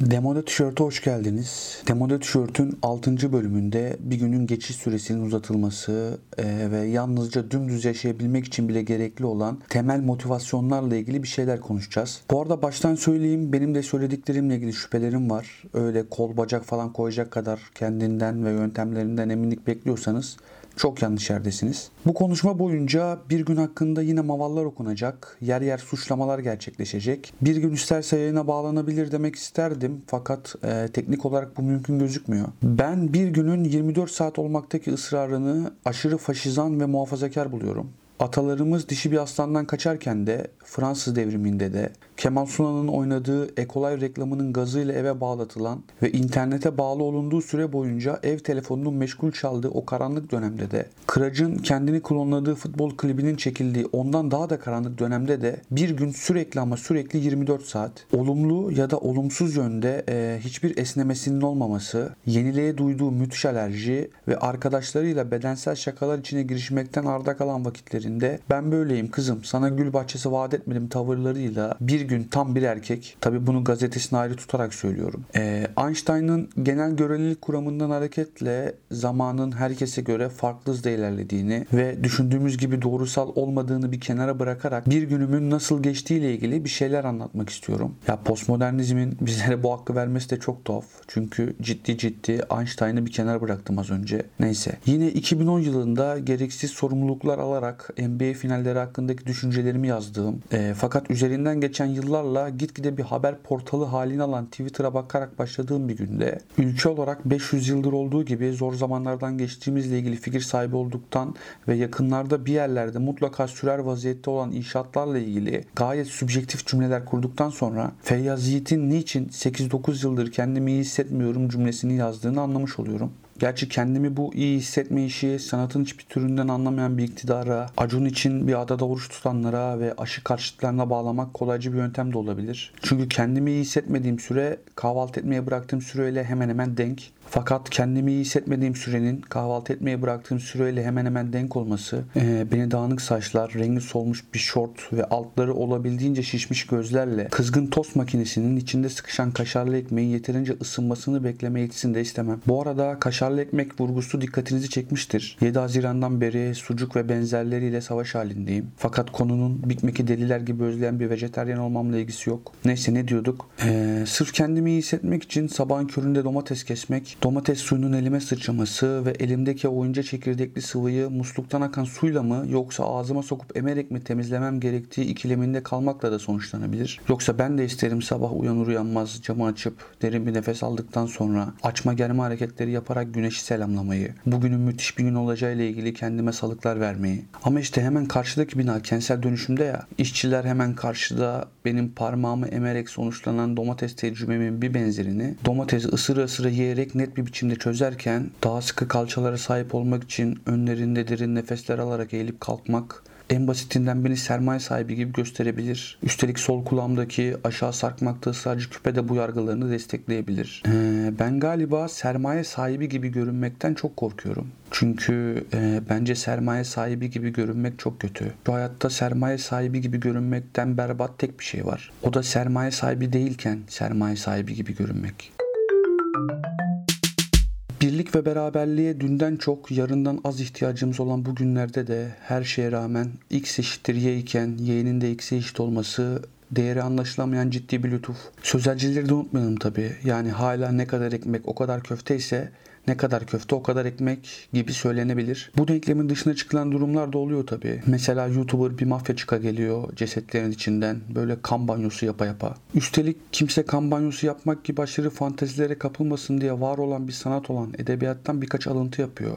Demode Tişört'e hoş geldiniz. Demode Tişört'ün 6. bölümünde bir günün geçiş süresinin uzatılması e, ve yalnızca dümdüz yaşayabilmek için bile gerekli olan temel motivasyonlarla ilgili bir şeyler konuşacağız. Bu arada baştan söyleyeyim benim de söylediklerimle ilgili şüphelerim var. Öyle kol bacak falan koyacak kadar kendinden ve yöntemlerinden eminlik bekliyorsanız çok yanlış yerdesiniz. Bu konuşma boyunca bir gün hakkında yine mavallar okunacak, yer yer suçlamalar gerçekleşecek. Bir gün isterse yayına bağlanabilir demek isterdim fakat e, teknik olarak bu mümkün gözükmüyor. Ben bir günün 24 saat olmaktaki ısrarını aşırı faşizan ve muhafazakar buluyorum. Atalarımız dişi bir aslandan kaçarken de Fransız devriminde de Kemal Sunal'ın oynadığı Ekolay reklamının gazıyla eve bağlatılan ve internete bağlı olunduğu süre boyunca ev telefonunun meşgul çaldığı o karanlık dönemde de Kıraç'ın kendini klonladığı futbol klibinin çekildiği ondan daha da karanlık dönemde de bir gün sürekli ama sürekli 24 saat olumlu ya da olumsuz yönde e, hiçbir esnemesinin olmaması, yeniliğe duyduğu müthiş alerji ve arkadaşlarıyla bedensel şakalar içine girişmekten arda kalan vakitlerinde ben böyleyim kızım sana gül bahçesi vaat etmedim tavırlarıyla bir gün tam bir erkek. Tabi bunu gazetesine ayrı tutarak söylüyorum. Ee, Einstein'ın genel görelilik kuramından hareketle zamanın herkese göre farklı hızda ilerlediğini ve düşündüğümüz gibi doğrusal olmadığını bir kenara bırakarak bir günümün nasıl geçtiğiyle ilgili bir şeyler anlatmak istiyorum. Ya postmodernizmin bizlere bu hakkı vermesi de çok tuhaf. Çünkü ciddi ciddi Einstein'ı bir kenara bıraktım az önce. Neyse. Yine 2010 yılında gereksiz sorumluluklar alarak NBA finalleri hakkındaki düşüncelerimi yazdığım e, fakat üzerinden geçen yıllarla gitgide bir haber portalı halini alan Twitter'a bakarak başladığım bir günde ülke olarak 500 yıldır olduğu gibi zor zamanlardan geçtiğimizle ilgili fikir sahibi olduktan ve yakınlarda bir yerlerde mutlaka sürer vaziyette olan inşaatlarla ilgili gayet subjektif cümleler kurduktan sonra Feyyaz Yiğit'in niçin 8-9 yıldır kendimi iyi hissetmiyorum cümlesini yazdığını anlamış oluyorum. Gerçi kendimi bu iyi hissetme işi sanatın hiçbir türünden anlamayan bir iktidara, Acun için bir adada oruç tutanlara ve aşı karşıtlarına bağlamak kolaycı bir yöntem de olabilir. Çünkü kendimi iyi hissetmediğim süre kahvaltı etmeye bıraktığım süreyle hemen hemen denk. Fakat kendimi iyi hissetmediğim sürenin kahvaltı etmeye bıraktığım süreyle hemen hemen denk olması, e, beni dağınık saçlar, rengi solmuş bir şort ve altları olabildiğince şişmiş gözlerle kızgın tost makinesinin içinde sıkışan kaşarlı ekmeğin yeterince ısınmasını bekleme yetisini de istemem. Bu arada kaşarlı ekmek vurgusu dikkatinizi çekmiştir. 7 Haziran'dan beri sucuk ve benzerleriyle savaş halindeyim. Fakat konunun Big Mac'i deliler gibi özleyen bir vejeteryan olmamla ilgisi yok. Neyse ne diyorduk? E, sırf kendimi iyi hissetmek için sabahın köründe domates kesmek, Domates suyunun elime sıçraması ve elimdeki oyunca çekirdekli sıvıyı musluktan akan suyla mı yoksa ağzıma sokup emerek mi temizlemem gerektiği ikileminde kalmakla da sonuçlanabilir. Yoksa ben de isterim sabah uyanır uyanmaz camı açıp derin bir nefes aldıktan sonra açma germe hareketleri yaparak güneşi selamlamayı, bugünün müthiş bir gün olacağıyla ilgili kendime salıklar vermeyi. Ama işte hemen karşıdaki bina kentsel dönüşümde ya, işçiler hemen karşıda benim parmağımı emerek sonuçlanan domates tecrübemin bir benzerini domatesi ısıra ısıra yiyerek net bir biçimde çözerken daha sıkı kalçalara sahip olmak için önlerinde derin nefesler alarak eğilip kalkmak en basitinden beni sermaye sahibi gibi gösterebilir. Üstelik sol kulağımdaki aşağı sarkmakta ısrarcı küpe de bu yargılarını destekleyebilir. Ee, ben galiba sermaye sahibi gibi görünmekten çok korkuyorum. Çünkü e, bence sermaye sahibi gibi görünmek çok kötü. Şu hayatta sermaye sahibi gibi görünmekten berbat tek bir şey var. O da sermaye sahibi değilken sermaye sahibi gibi görünmek. Ve beraberliğe dünden çok yarından az ihtiyacımız olan bu günlerde de her şeye rağmen x eşittir y iken y'nin de x'e eşit olması değeri anlaşılamayan ciddi bir lütuf. Sözelcileri de unutmayalım tabi. Yani hala ne kadar ekmek o kadar köfte ise ne kadar köfte o kadar ekmek gibi söylenebilir. Bu denklemin dışına çıkılan durumlar da oluyor tabi. Mesela YouTuber bir mafya çıka geliyor cesetlerin içinden böyle kan banyosu yapa yapa. Üstelik kimse kan banyosu yapmak gibi aşırı fantezilere kapılmasın diye var olan bir sanat olan edebiyattan birkaç alıntı yapıyor.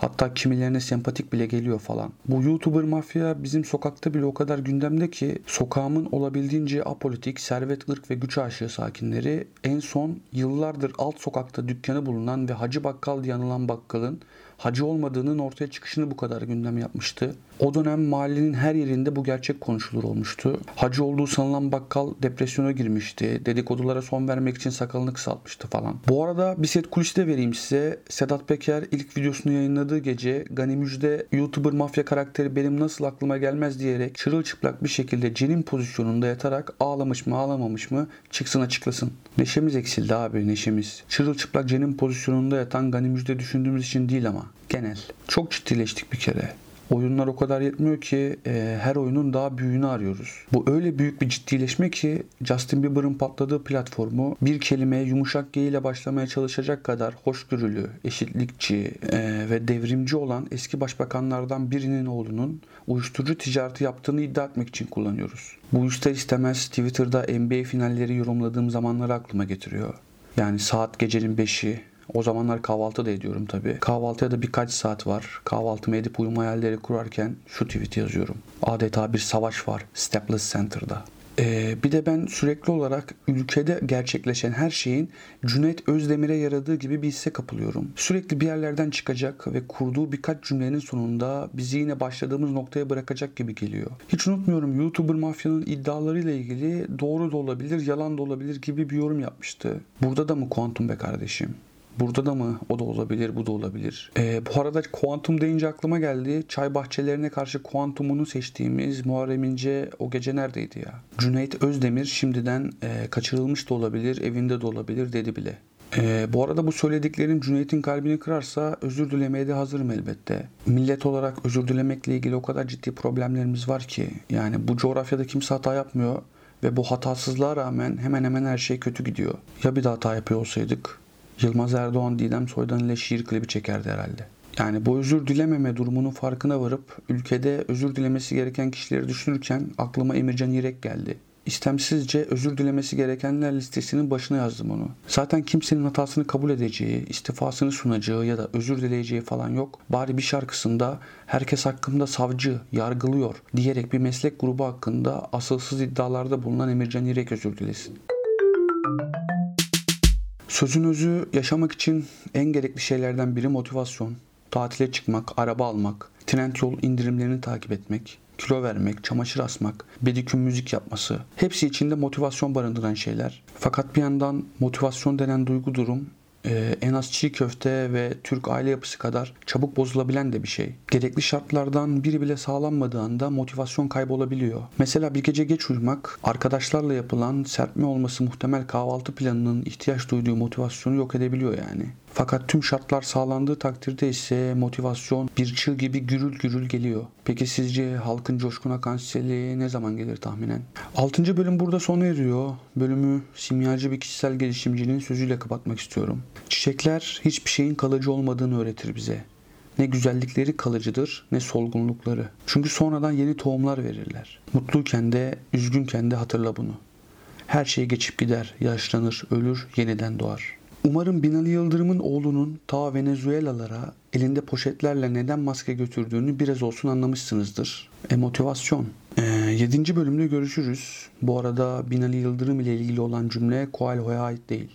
Hatta kimilerine sempatik bile geliyor falan. Bu YouTuber mafya bizim sokakta bile o kadar gündemde ki sokağımın olabildiğince apolitik, servet, ırk ve güç aşığı sakinleri en son yıllardır alt sokakta dükkanı bulunan ve Hacı Bakkal diye anılan bakkalın hacı olmadığının ortaya çıkışını bu kadar gündem yapmıştı. O dönem mahallenin her yerinde bu gerçek konuşulur olmuştu. Hacı olduğu sanılan bakkal depresyona girmişti. Dedikodulara son vermek için sakalını kısaltmıştı falan. Bu arada bir set kulisi de vereyim size. Sedat Peker ilk videosunu yayınladığı gece Gani Müjde YouTuber mafya karakteri benim nasıl aklıma gelmez diyerek çırılçıplak bir şekilde cenin pozisyonunda yatarak ağlamış mı ağlamamış mı çıksın açıklasın. Neşemiz eksildi abi neşemiz. Çırılçıplak cenin pozisyonunda yatan Gani Müjde düşündüğümüz için değil ama genel. Çok ciddileştik bir kere. Oyunlar o kadar yetmiyor ki e, her oyunun daha büyüğünü arıyoruz. Bu öyle büyük bir ciddileşme ki Justin Bieber'ın patladığı platformu bir kelimeye yumuşak G ile başlamaya çalışacak kadar hoşgörülü, eşitlikçi e, ve devrimci olan eski başbakanlardan birinin oğlunun uyuşturucu ticareti yaptığını iddia etmek için kullanıyoruz. Bu ister istemez Twitter'da NBA finalleri yorumladığım zamanları aklıma getiriyor. Yani saat gecenin 5'i, o zamanlar kahvaltı da ediyorum tabii. Kahvaltıya da birkaç saat var. Kahvaltımı edip uyuma hayalleri kurarken şu tweet yazıyorum. Adeta bir savaş var Staples Center'da. Ee, bir de ben sürekli olarak ülkede gerçekleşen her şeyin Cüneyt Özdemir'e yaradığı gibi bir hisse kapılıyorum. Sürekli bir yerlerden çıkacak ve kurduğu birkaç cümlenin sonunda bizi yine başladığımız noktaya bırakacak gibi geliyor. Hiç unutmuyorum YouTuber mafyanın iddialarıyla ilgili doğru da olabilir, yalan da olabilir gibi bir yorum yapmıştı. Burada da mı kuantum be kardeşim? Burada da mı? O da olabilir, bu da olabilir. Ee, bu arada kuantum deyince aklıma geldi. Çay bahçelerine karşı kuantumunu seçtiğimiz Muharrem İnce o gece neredeydi ya? Cüneyt Özdemir şimdiden e, kaçırılmış da olabilir, evinde de olabilir dedi bile. Ee, bu arada bu söylediklerim Cüneyt'in kalbini kırarsa özür dilemeye de hazırım elbette. Millet olarak özür dilemekle ilgili o kadar ciddi problemlerimiz var ki. Yani bu coğrafyada kimse hata yapmıyor ve bu hatasızlığa rağmen hemen hemen her şey kötü gidiyor. Ya bir daha hata yapıyor olsaydık? Yılmaz Erdoğan Didem Soydan ile şiir klibi çekerdi herhalde. Yani bu özür dilememe durumunun farkına varıp ülkede özür dilemesi gereken kişileri düşünürken aklıma Emircan İrek geldi. İstemsizce özür dilemesi gerekenler listesinin başına yazdım onu. Zaten kimsenin hatasını kabul edeceği, istifasını sunacağı ya da özür dileyeceği falan yok. Bari bir şarkısında herkes hakkında savcı, yargılıyor diyerek bir meslek grubu hakkında asılsız iddialarda bulunan Emircan İrek özür dilesin. Sözün özü yaşamak için en gerekli şeylerden biri motivasyon. Tatile çıkmak, araba almak, trend yol indirimlerini takip etmek, kilo vermek, çamaşır asmak, bediküm müzik yapması. Hepsi içinde motivasyon barındıran şeyler. Fakat bir yandan motivasyon denen duygu durum e, en az çiğ köfte ve Türk aile yapısı kadar çabuk bozulabilen de bir şey. Gerekli şartlardan biri bile sağlanmadığı anda motivasyon kaybolabiliyor. Mesela bir gece geç uyumak, arkadaşlarla yapılan serpme olması muhtemel kahvaltı planının ihtiyaç duyduğu motivasyonu yok edebiliyor yani. Fakat tüm şartlar sağlandığı takdirde ise motivasyon bir çığ gibi gürül gürül geliyor. Peki sizce halkın coşkun akan ne zaman gelir tahminen? 6. bölüm burada sona eriyor. Bölümü simyacı bir kişisel gelişimcinin sözüyle kapatmak istiyorum. Çiçekler hiçbir şeyin kalıcı olmadığını öğretir bize. Ne güzellikleri kalıcıdır ne solgunlukları. Çünkü sonradan yeni tohumlar verirler. Mutluyken de üzgünken de hatırla bunu. Her şey geçip gider, yaşlanır, ölür, yeniden doğar. Umarım Binali Yıldırım'ın oğlunun ta Venezuelalara elinde poşetlerle neden maske götürdüğünü biraz olsun anlamışsınızdır. E motivasyon. E, 7. bölümde görüşürüz. Bu arada Binali Yıldırım ile ilgili olan cümle Koalho'ya ait değil.